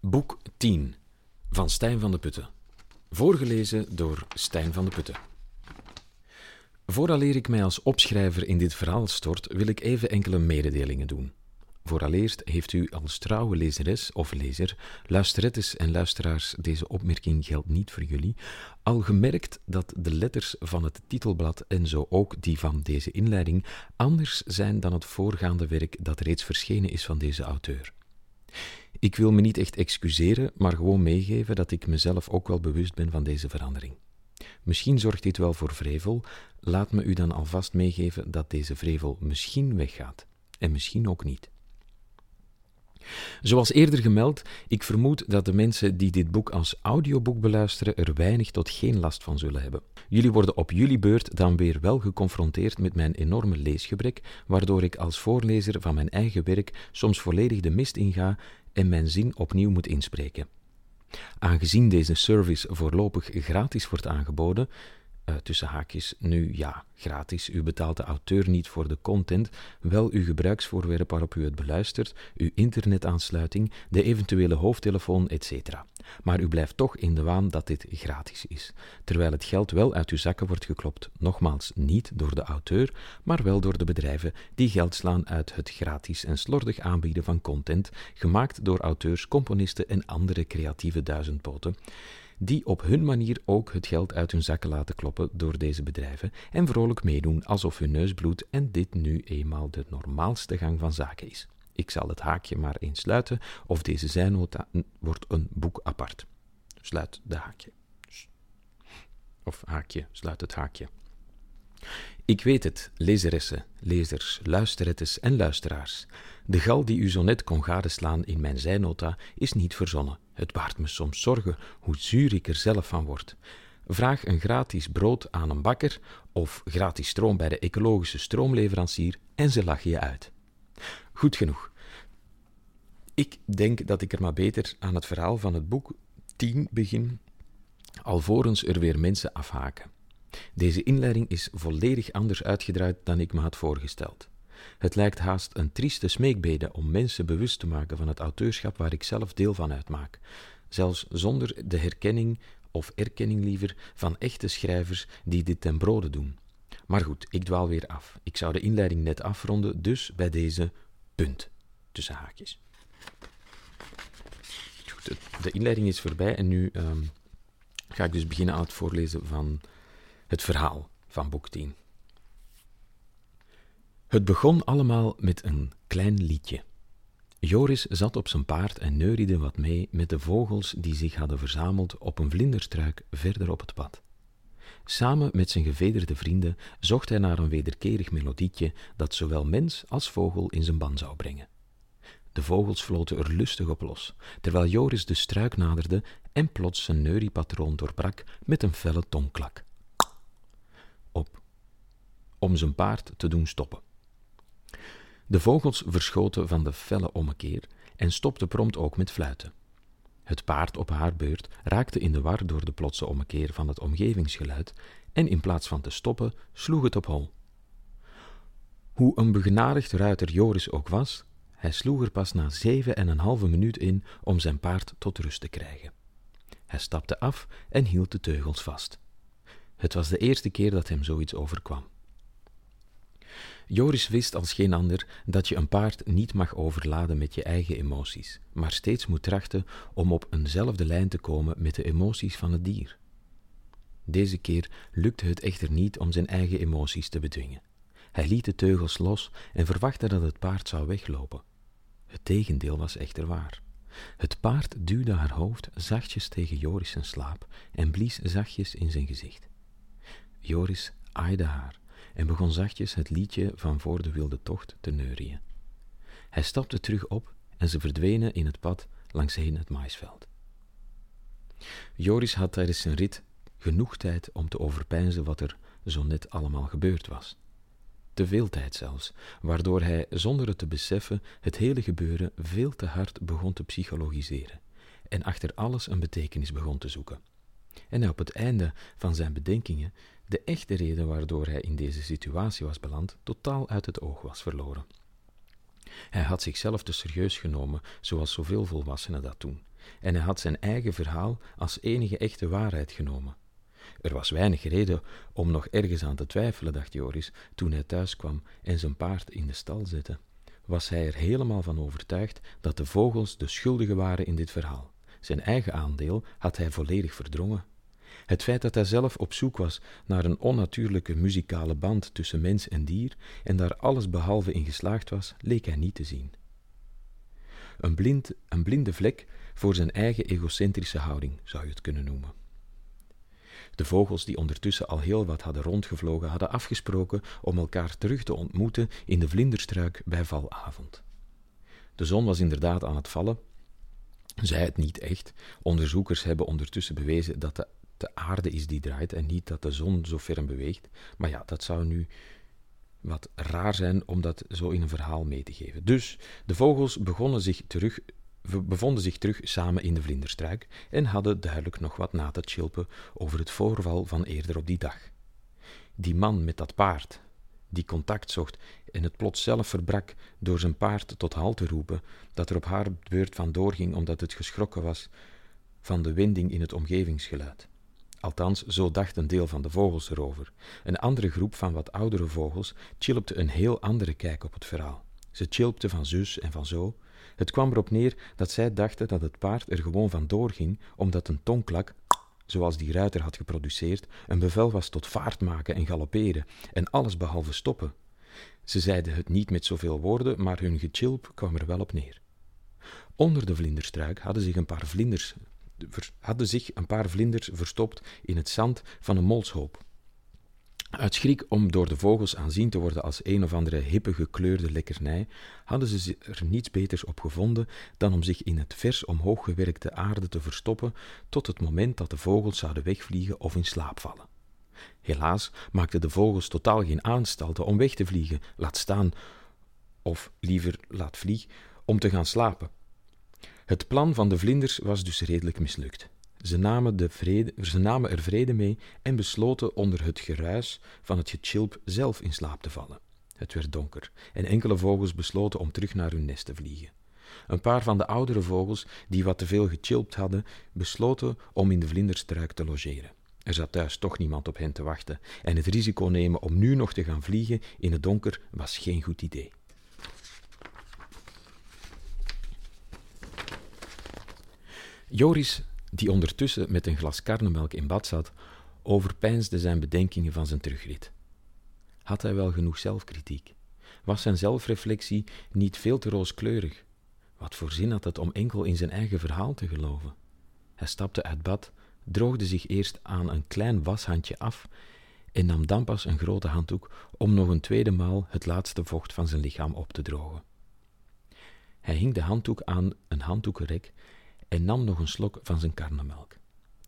Boek 10 van Stijn van de Putten. Voorgelezen door Stijn van de Putten. Vooraleer ik mij als opschrijver in dit verhaal stort, wil ik even enkele mededelingen doen. Vooraleerst heeft u als trouwe lezeres of lezer, luisterettes en luisteraars, deze opmerking geldt niet voor jullie, al gemerkt dat de letters van het titelblad en zo ook die van deze inleiding anders zijn dan het voorgaande werk dat reeds verschenen is van deze auteur. Ik wil me niet echt excuseren, maar gewoon meegeven dat ik mezelf ook wel bewust ben van deze verandering. Misschien zorgt dit wel voor vrevel, laat me u dan alvast meegeven dat deze vrevel misschien weggaat en misschien ook niet. Zoals eerder gemeld, ik vermoed dat de mensen die dit boek als audioboek beluisteren er weinig tot geen last van zullen hebben. Jullie worden op jullie beurt dan weer wel geconfronteerd met mijn enorme leesgebrek, waardoor ik als voorlezer van mijn eigen werk soms volledig de mist inga en mijn zin opnieuw moet inspreken. Aangezien deze service voorlopig gratis wordt aangeboden, uh, tussen haakjes, nu ja, gratis. U betaalt de auteur niet voor de content, wel uw gebruiksvoorwerp waarop u het beluistert, uw internetaansluiting, de eventuele hoofdtelefoon, etc. Maar u blijft toch in de waan dat dit gratis is, terwijl het geld wel uit uw zakken wordt geklopt. Nogmaals, niet door de auteur, maar wel door de bedrijven die geld slaan uit het gratis en slordig aanbieden van content, gemaakt door auteurs, componisten en andere creatieve duizendpoten die op hun manier ook het geld uit hun zakken laten kloppen door deze bedrijven en vrolijk meedoen alsof hun neus bloedt en dit nu eenmaal de normaalste gang van zaken is. Ik zal het haakje maar eens sluiten, of deze zijnota wordt een boek apart. Sluit de haakje. Of haakje, sluit het haakje. Ik weet het, lezeressen, lezers, luisterettes en luisteraars. De gal die u zo net kon gadeslaan in mijn zijnota is niet verzonnen. Het baart me soms zorgen hoe zuur ik er zelf van word. Vraag een gratis brood aan een bakker of gratis stroom bij de ecologische stroomleverancier en ze lachen je uit. Goed genoeg. Ik denk dat ik er maar beter aan het verhaal van het boek 10 begin, alvorens er weer mensen afhaken. Deze inleiding is volledig anders uitgedraaid dan ik me had voorgesteld. Het lijkt haast een trieste smeekbede om mensen bewust te maken van het auteurschap waar ik zelf deel van uitmaak, zelfs zonder de herkenning of erkenning liever van echte schrijvers die dit ten brode doen. Maar goed, ik dwaal weer af. Ik zou de inleiding net afronden, dus bij deze punt tussen haakjes. de inleiding is voorbij en nu ehm, ga ik dus beginnen aan het voorlezen van het verhaal van boek 10. Het begon allemaal met een klein liedje. Joris zat op zijn paard en neuriede wat mee met de vogels die zich hadden verzameld op een vlinderstruik verder op het pad. Samen met zijn gevederde vrienden zocht hij naar een wederkerig melodietje dat zowel mens als vogel in zijn ban zou brengen. De vogels floten er lustig op los, terwijl Joris de struik naderde en plots zijn neuriepatroon doorbrak met een felle tongklak. Om zijn paard te doen stoppen. De vogels verschoten van de felle ommekeer en stopten prompt ook met fluiten. Het paard op haar beurt raakte in de war door de plotse ommekeer van het omgevingsgeluid en in plaats van te stoppen, sloeg het op hol. Hoe een begenadigd ruiter Joris ook was, hij sloeg er pas na zeven en een halve minuut in om zijn paard tot rust te krijgen. Hij stapte af en hield de teugels vast. Het was de eerste keer dat hem zoiets overkwam. Joris wist als geen ander dat je een paard niet mag overladen met je eigen emoties, maar steeds moet trachten om op eenzelfde lijn te komen met de emoties van het dier. Deze keer lukte het echter niet om zijn eigen emoties te bedwingen. Hij liet de teugels los en verwachtte dat het paard zou weglopen. Het tegendeel was echter waar. Het paard duwde haar hoofd zachtjes tegen Joris slaap en blies zachtjes in zijn gezicht. Joris aaide haar en begon zachtjes het liedje van voor de wilde tocht te neurien. Hij stapte terug op en ze verdwenen in het pad langsheen het maisveld. Joris had tijdens zijn rit genoeg tijd om te overpeinzen wat er zo net allemaal gebeurd was. Te veel tijd zelfs, waardoor hij, zonder het te beseffen, het hele gebeuren veel te hard begon te psychologiseren en achter alles een betekenis begon te zoeken. En op het einde van zijn bedenkingen de echte reden waardoor hij in deze situatie was beland totaal uit het oog was verloren. Hij had zichzelf te serieus genomen, zoals zoveel volwassenen dat doen, en hij had zijn eigen verhaal als enige echte waarheid genomen. Er was weinig reden om nog ergens aan te twijfelen, dacht Joris, toen hij thuis kwam en zijn paard in de stal zette. Was hij er helemaal van overtuigd dat de vogels de schuldigen waren in dit verhaal. Zijn eigen aandeel had hij volledig verdrongen. Het feit dat hij zelf op zoek was naar een onnatuurlijke muzikale band tussen mens en dier en daar alles behalve in geslaagd was, leek hij niet te zien. Een, blind, een blinde vlek voor zijn eigen egocentrische houding, zou je het kunnen noemen. De vogels die ondertussen al heel wat hadden rondgevlogen, hadden afgesproken om elkaar terug te ontmoeten in de vlinderstruik bij valavond. De zon was inderdaad aan het vallen. Zij het niet echt. Onderzoekers hebben ondertussen bewezen dat de, de aarde is die draait en niet dat de zon zo ver beweegt. Maar ja, dat zou nu wat raar zijn om dat zo in een verhaal mee te geven. Dus de vogels begonnen zich terug bevonden zich terug samen in de vlinderstruik en hadden duidelijk nog wat na te chilpen over het voorval van eerder op die dag. Die man met dat paard, die contact zocht en het plots zelf verbrak door zijn paard tot halt te roepen, dat er op haar beurt van doorging omdat het geschrokken was van de winding in het omgevingsgeluid. Althans, zo dacht een deel van de vogels erover. Een andere groep van wat oudere vogels chilpte een heel andere kijk op het verhaal. Ze chilpte van zus en van zo, het kwam erop neer dat zij dachten dat het paard er gewoon van doorging, omdat een tongklak, zoals die ruiter had geproduceerd, een bevel was tot vaart maken en galopperen, en alles behalve stoppen. Ze zeiden het niet met zoveel woorden, maar hun gechilp kwam er wel op neer. Onder de vlinderstruik hadden zich een paar vlinders, hadden zich een paar vlinders verstopt in het zand van een molshoop. Uit schrik om door de vogels aanzien te worden als een of andere hippe gekleurde lekkernij, hadden ze er niets beters op gevonden dan om zich in het vers omhoog gewerkte aarde te verstoppen tot het moment dat de vogels zouden wegvliegen of in slaap vallen. Helaas maakten de vogels totaal geen aanstalten om weg te vliegen, laat staan, of liever laat vlieg, om te gaan slapen. Het plan van de vlinders was dus redelijk mislukt. Ze namen, de vrede, er vrede mee en besloten onder het geruis van het gechilp zelf in slaap te vallen. Het werd donker en enkele vogels besloten om terug naar hun nest te vliegen. Een paar van de oudere vogels, die wat te veel gechilpt hadden, besloten om in de vlinderstruik te logeren. Er zat thuis toch niemand op hen te wachten en het risico nemen om nu nog te gaan vliegen in het donker was geen goed idee. Joris die ondertussen met een glas karnemelk in bad zat, overpeinsde zijn bedenkingen van zijn terugrit. Had hij wel genoeg zelfkritiek? Was zijn zelfreflectie niet veel te rooskleurig? Wat voor zin had het om enkel in zijn eigen verhaal te geloven? Hij stapte uit bad, droogde zich eerst aan een klein washandje af en nam dan pas een grote handdoek om nog een tweede maal het laatste vocht van zijn lichaam op te drogen. Hij hing de handdoek aan een handdoekenrek en nam nog een slok van zijn karnemelk.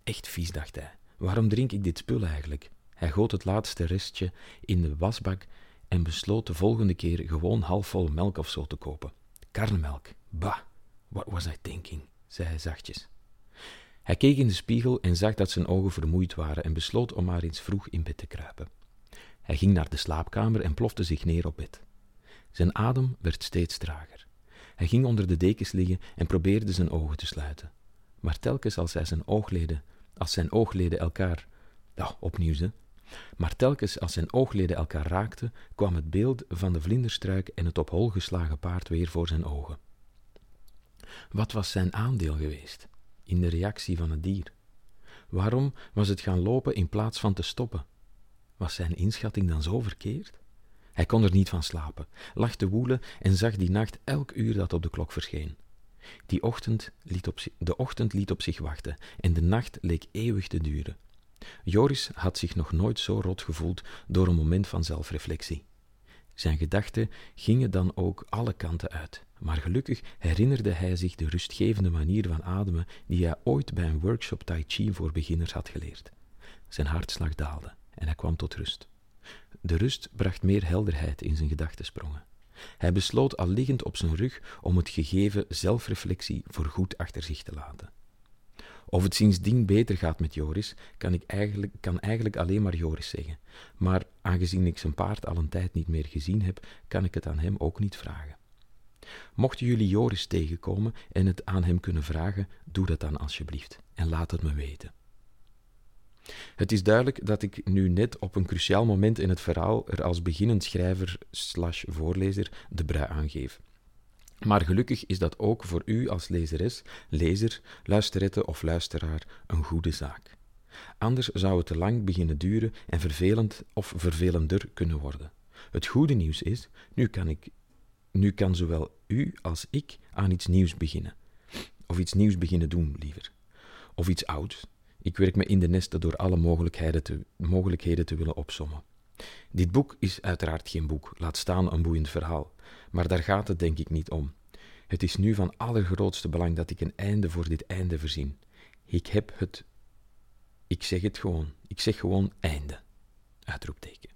Echt vies, dacht hij. Waarom drink ik dit spul eigenlijk? Hij goot het laatste restje in de wasbak en besloot de volgende keer gewoon halfvol melk of zo te kopen. Karnemelk. Bah, what was I thinking? zei hij zachtjes. Hij keek in de spiegel en zag dat zijn ogen vermoeid waren en besloot om maar eens vroeg in bed te kruipen. Hij ging naar de slaapkamer en plofte zich neer op bed. Zijn adem werd steeds trager. Hij ging onder de dekens liggen en probeerde zijn ogen te sluiten. Maar telkens als hij zijn oogleden, als zijn oogleden elkaar, ja, opnieuw ze, maar telkens als zijn oogleden elkaar raakten, kwam het beeld van de vlinderstruik en het op hol geslagen paard weer voor zijn ogen. Wat was zijn aandeel geweest in de reactie van het dier? Waarom was het gaan lopen in plaats van te stoppen? Was zijn inschatting dan zo verkeerd? Hij kon er niet van slapen, lag te woelen en zag die nacht elk uur dat op de klok verscheen. Die ochtend liet op, de ochtend liet op zich wachten en de nacht leek eeuwig te duren. Joris had zich nog nooit zo rot gevoeld door een moment van zelfreflectie. Zijn gedachten gingen dan ook alle kanten uit, maar gelukkig herinnerde hij zich de rustgevende manier van ademen die hij ooit bij een workshop Tai Chi voor beginners had geleerd. Zijn hartslag daalde en hij kwam tot rust. De rust bracht meer helderheid in zijn gedachtensprongen. Hij besloot al liggend op zijn rug om het gegeven zelfreflectie voorgoed achter zich te laten. Of het sindsdien beter gaat met Joris, kan, ik eigenlijk, kan eigenlijk alleen maar Joris zeggen. Maar aangezien ik zijn paard al een tijd niet meer gezien heb, kan ik het aan hem ook niet vragen. Mochten jullie Joris tegenkomen en het aan hem kunnen vragen, doe dat dan alsjeblieft en laat het me weten. Het is duidelijk dat ik nu net op een cruciaal moment in het verhaal er als beginnend schrijver slash voorlezer de brui aangeef. Maar gelukkig is dat ook voor u als lezeres, lezer, luisterette of luisteraar een goede zaak. Anders zou het te lang beginnen duren en vervelend of vervelender kunnen worden. Het goede nieuws is, nu kan, ik, nu kan zowel u als ik aan iets nieuws beginnen. Of iets nieuws beginnen doen, liever. Of iets ouds. Ik werk me in de nesten door alle mogelijkheden te, mogelijkheden te willen opsommen. Dit boek is uiteraard geen boek, laat staan een boeiend verhaal. Maar daar gaat het denk ik niet om. Het is nu van allergrootste belang dat ik een einde voor dit einde verzin. Ik heb het. Ik zeg het gewoon. Ik zeg gewoon einde. Uitroepteken.